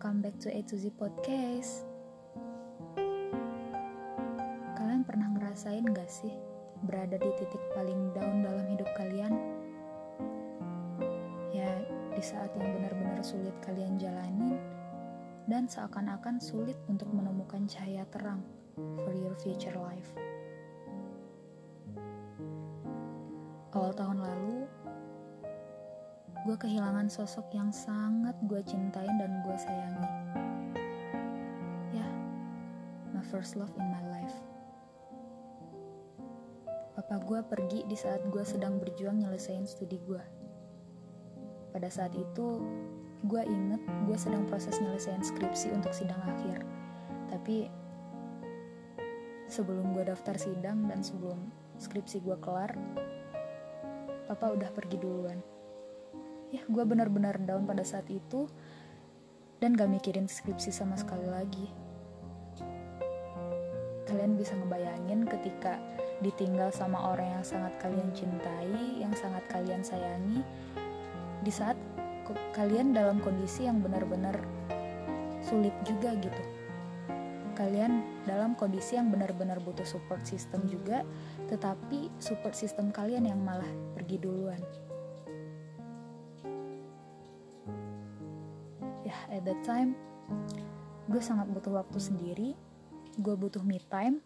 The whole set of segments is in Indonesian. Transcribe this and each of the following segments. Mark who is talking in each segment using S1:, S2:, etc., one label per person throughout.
S1: welcome back to A to Z Podcast. Kalian pernah ngerasain gak sih berada di titik paling down dalam hidup kalian? Ya, di saat yang benar-benar sulit kalian jalanin dan seakan-akan sulit untuk menemukan cahaya terang for your future life. Awal tahun lalu, gue kehilangan sosok yang sangat gue cintain dan gue sayangi. Ya, my first love in my life. Papa gue pergi di saat gue sedang berjuang nyelesain studi gue. Pada saat itu, gue inget gue sedang proses nyelesain skripsi untuk sidang akhir. Tapi, sebelum gue daftar sidang dan sebelum skripsi gue kelar, papa udah pergi duluan ya gue benar-benar down pada saat itu dan gak mikirin skripsi sama sekali lagi kalian bisa ngebayangin ketika ditinggal sama orang yang sangat kalian cintai yang sangat kalian sayangi di saat kalian dalam kondisi yang benar-benar sulit juga gitu kalian dalam kondisi yang benar-benar butuh support system juga, tetapi support system kalian yang malah pergi duluan. At that time, gue sangat butuh waktu sendiri, gue butuh me time,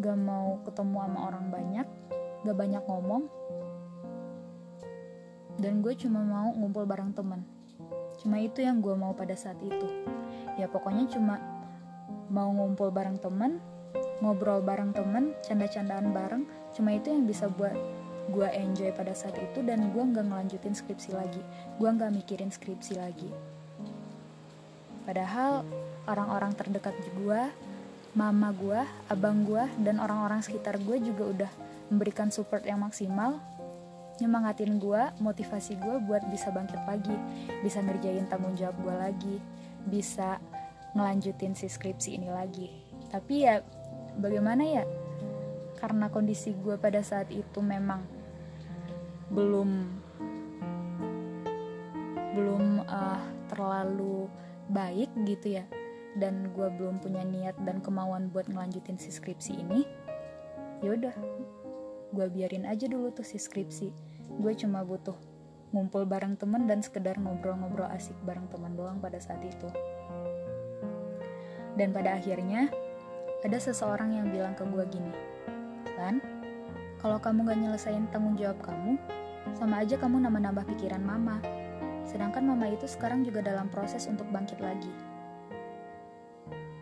S1: gak mau ketemu sama orang banyak, gak banyak ngomong, dan gue cuma mau ngumpul bareng temen. Cuma itu yang gue mau pada saat itu. Ya pokoknya cuma mau ngumpul bareng temen ngobrol bareng temen canda-candaan bareng. Cuma itu yang bisa buat gue enjoy pada saat itu dan gue nggak ngelanjutin skripsi lagi. Gue nggak mikirin skripsi lagi. Padahal orang-orang terdekat gue mama gue abang gue dan orang-orang sekitar gue juga udah memberikan support yang maksimal nyemangatin gue motivasi gue buat bisa bangkit lagi bisa ngerjain tanggung jawab gue lagi bisa ngelanjutin si skripsi ini lagi. Tapi ya bagaimana ya karena kondisi gue pada saat itu memang belum belum uh, terlalu baik gitu ya. Dan gue belum punya niat dan kemauan buat ngelanjutin si skripsi ini. Yaudah gue biarin aja dulu tuh si skripsi. Gue cuma butuh ngumpul bareng temen dan sekedar ngobrol-ngobrol asik bareng teman doang pada saat itu. Dan pada akhirnya, ada seseorang yang bilang ke gue gini, Lan, kalau kamu gak nyelesain tanggung jawab kamu, sama aja kamu nambah-nambah pikiran mama. Sedangkan mama itu sekarang juga dalam proses untuk bangkit lagi.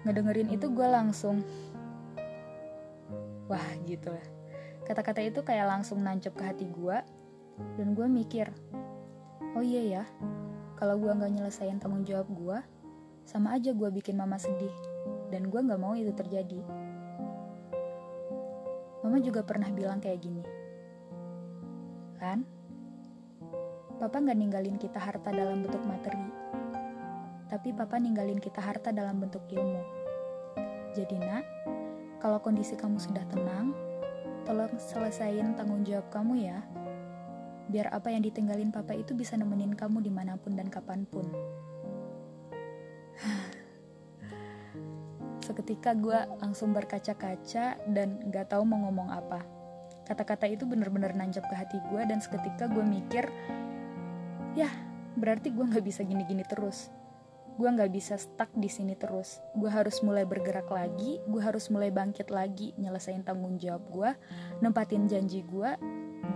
S1: Ngedengerin itu gue langsung, wah gitu lah. Kata-kata itu kayak langsung nancep ke hati gue, dan gue mikir, oh iya ya, kalau gue gak nyelesain tanggung jawab gue, sama aja gue bikin mama sedih, dan gue gak mau itu terjadi. Mama juga pernah bilang kayak gini, kan? Papa gak ninggalin kita harta dalam bentuk materi, tapi papa ninggalin kita harta dalam bentuk ilmu. Jadi nak, kalau kondisi kamu sudah tenang, tolong selesaiin tanggung jawab kamu ya, biar apa yang ditinggalin papa itu bisa nemenin kamu di mana pun dan kapan pun. Seketika gue langsung berkaca-kaca dan gak tahu mau ngomong apa. Kata-kata itu bener-bener nancap ke hati gue dan seketika gue mikir, ya berarti gue gak bisa gini-gini terus. Gue gak bisa stuck di sini terus. Gue harus mulai bergerak lagi, gue harus mulai bangkit lagi, nyelesain tanggung jawab gue, nempatin janji gue,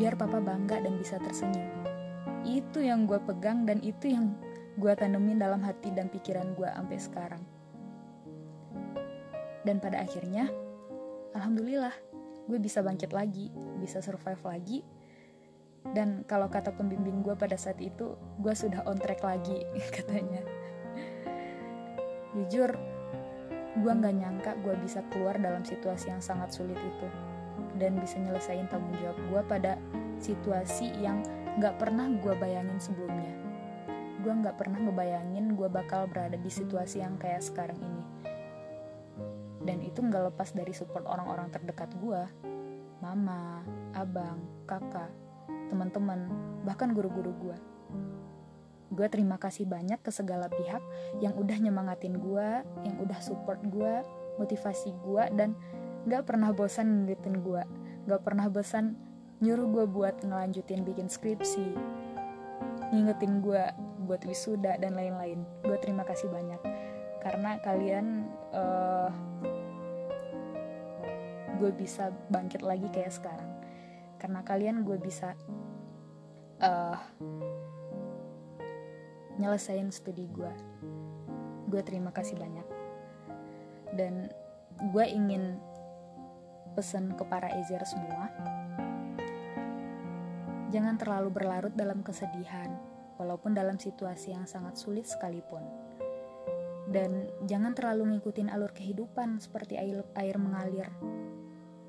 S1: biar papa bangga dan bisa tersenyum. Itu yang gue pegang dan itu yang gue tanemin dalam hati dan pikiran gue sampai sekarang. Dan pada akhirnya, alhamdulillah, gue bisa bangkit lagi, bisa survive lagi. Dan kalau kata pembimbing gue pada saat itu, gue sudah on track lagi, katanya. Jujur, gue gak nyangka gue bisa keluar dalam situasi yang sangat sulit itu. Dan bisa nyelesain tanggung jawab gue pada situasi yang gak pernah gue bayangin sebelumnya. Gue gak pernah ngebayangin gue bakal berada di situasi yang kayak sekarang ini dan itu nggak lepas dari support orang-orang terdekat gue mama abang kakak teman-teman bahkan guru-guru gue gue terima kasih banyak ke segala pihak yang udah nyemangatin gue yang udah support gue motivasi gue dan gak pernah bosan ngingetin gue gak pernah bosan nyuruh gue buat ngelanjutin bikin skripsi ngingetin gue buat wisuda dan lain-lain. Gue terima kasih banyak. Karena kalian uh, gue bisa bangkit lagi kayak sekarang. Karena kalian gue bisa uh, nyelesain studi gue. Gue terima kasih banyak. Dan gue ingin pesan ke para Ezer semua jangan terlalu berlarut dalam kesedihan walaupun dalam situasi yang sangat sulit sekalipun. Dan jangan terlalu ngikutin alur kehidupan seperti air, air mengalir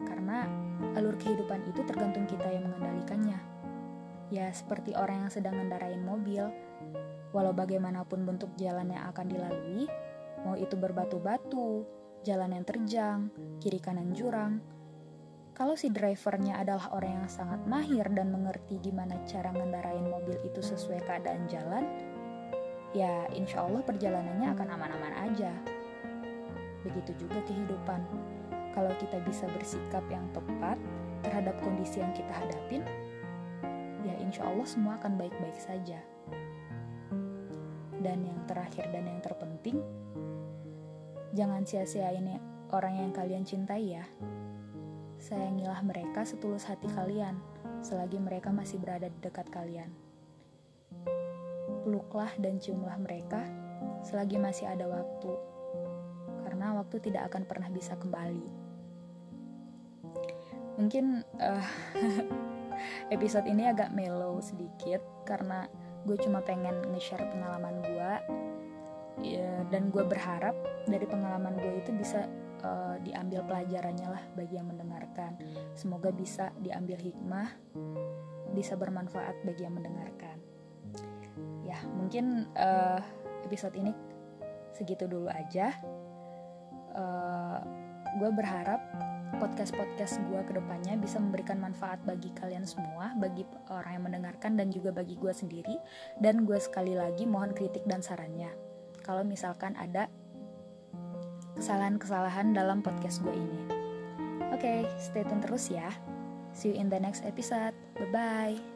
S1: karena alur kehidupan itu tergantung kita yang mengendalikannya. Ya, seperti orang yang sedang ngendarain mobil, walau bagaimanapun bentuk jalan yang akan dilalui, mau itu berbatu-batu, jalan yang terjang, kiri kanan jurang. Kalau si drivernya adalah orang yang sangat mahir dan mengerti gimana cara ngendarain mobil itu sesuai keadaan jalan, ya insya Allah perjalanannya akan aman-aman aja. Begitu juga kehidupan kalau kita bisa bersikap yang tepat terhadap kondisi yang kita hadapin, ya insya Allah semua akan baik-baik saja. Dan yang terakhir dan yang terpenting, jangan sia-siain orang yang kalian cintai ya. Sayangilah mereka setulus hati kalian, selagi mereka masih berada di dekat kalian. Peluklah dan ciumlah mereka selagi masih ada waktu, karena waktu tidak akan pernah bisa kembali mungkin uh, episode ini agak mellow sedikit karena gue cuma pengen nge-share pengalaman gue. Ya, dan gue berharap dari pengalaman gue itu bisa uh, diambil pelajarannya lah bagi yang mendengarkan. Semoga bisa diambil hikmah bisa bermanfaat bagi yang mendengarkan. Ya mungkin uh, episode ini segitu dulu aja. Uh, gue berharap podcast-podcast gue ke depannya bisa memberikan manfaat bagi kalian semua, bagi orang yang mendengarkan dan juga bagi gue sendiri. Dan gue sekali lagi mohon kritik dan sarannya. Kalau misalkan ada kesalahan-kesalahan dalam podcast gue ini. Oke, okay, stay tune terus ya. See you in the next episode. Bye-bye.